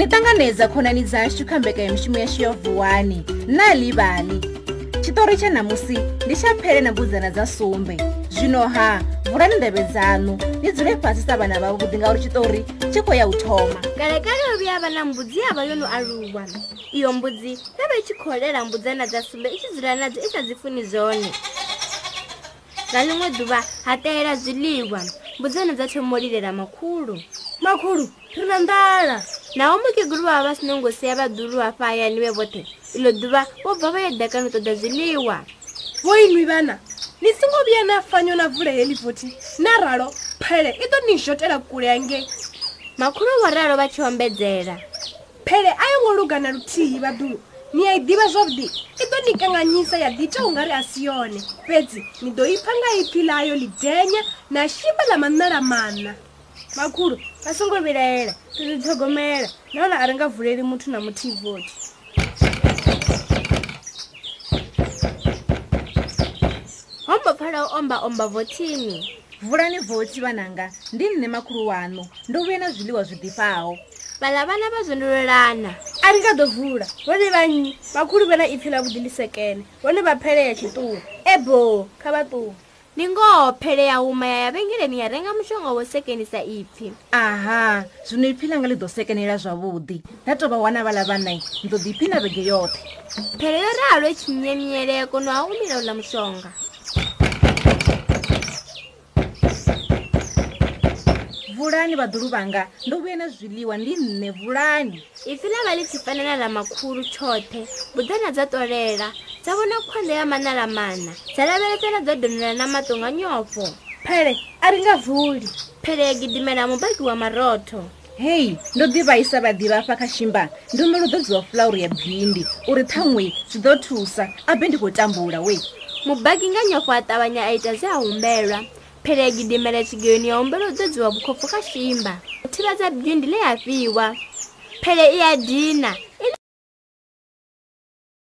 ni ṱanganedza khonani dzashu kha mbekanyamushumo yashu ya vuwani na livhali tshiṱori tsha ṋamusi ndi tsha phele na mbudzana dza sumbe. Zwino ha vulani nḓevhe dzaṋu ni dzule fhasi sa vhana vhavhuḓi ngauri tshiṱori tshi khou ya u thoma. Kalekale o vhuya vha na mbudzi yavha yo no aluwa. Iyo mbudzi yo vha i tshi khou lela mbudzana dza sumbe i tshi dzula nadzo i sa dzi funi zwone. Nga ḽiṅwe ḓuvha ha ṱahela zwiḽiwa. Mbudzana dza thoma u lilela makhulu. Makhulu ri na nḓala naho mukegulu vha vha vha sino ngo sia vhaḓulu hafha hayani vhe vhoṱhe iḽo ḓuvha vho bva vha ya ḓakani u ṱoḓa zwiḽiwa. Vho inwi vhana ni songo vhuya na fanyo na vule heḽi vothi na ralo phele i ḓo ni zhotela kule hangei makhulu vho ralo vha tshi ombedzela. Phele a yo ngo lugana luthihi vhaḓulu ni a i ḓivha zwavhuḓi i ḓo ni kanganyisa ya ḓita u nga ri a si yone. Fhedzi ni ḓo ipfa nga ipfi ḽayo ḽidenya na shimba ḽa manala mana makhulu a songo vhilaela ri ḓi ṱhogomela nahone a ri nga vuleli muthu na muthihi vothi hombo pfala u omba omba vothini vulani vothi vhananga ndi nṋe makhulu waṋu ndo vhuya na zwiḽiwa zwiḓifhaho vhaḽa vhana vha zwondololana a ri nga ḓo vula vhone vhannyi makhulu vha na ipfi ḽa vhuḓi ḽi sekene vhone vha phele ya tshiṱuwa ebo kha vha ṱuwa ndi ngoho phele ya huma ya ya vhengeleni ya renga mushonga wo sekenisa ipfi. Aha zwino ipfi langa ḽi ḓo sekenela zwavhuḓi. Nda tou vha wana vhaḽa vhanai ni ḓo ḓiphina vhege yoṱhe. Phele yo ralo i tshi miemiele ya kona ha umila uḽa mushonga. Vulani vhaḓulu vhanga ndo vhuya na zwiḽiwa ndi nṋe vulani. Ipfi ḽa vha ḽi tshi fanela ḽa makhulu tshoṱhe buḓana dza ṱolela dza vhona khwanda ya mana dza lavhelesela dzo donola na maṱo nga nyofho phele a ri nga vuli. Phele ya gidimela mubaki wa marotho. Hei ndo ḓivhaisa vhaḓivha afha kha shimba. Ndi humela u ḓodziwa fulauru ya bvindi uri ṱhaṅwe zwi ḓo thusa. Abe ndi khou tambula we. Mubaki nga nyofho a ṱavhanya a ita zwe a humbelwa. Phele ya gidimela tshigoni ya humbela u ḓodziwa vhukhopfu kha shimba. U thivhadza bindi ḽe ya fhiwa. Phele i ya dina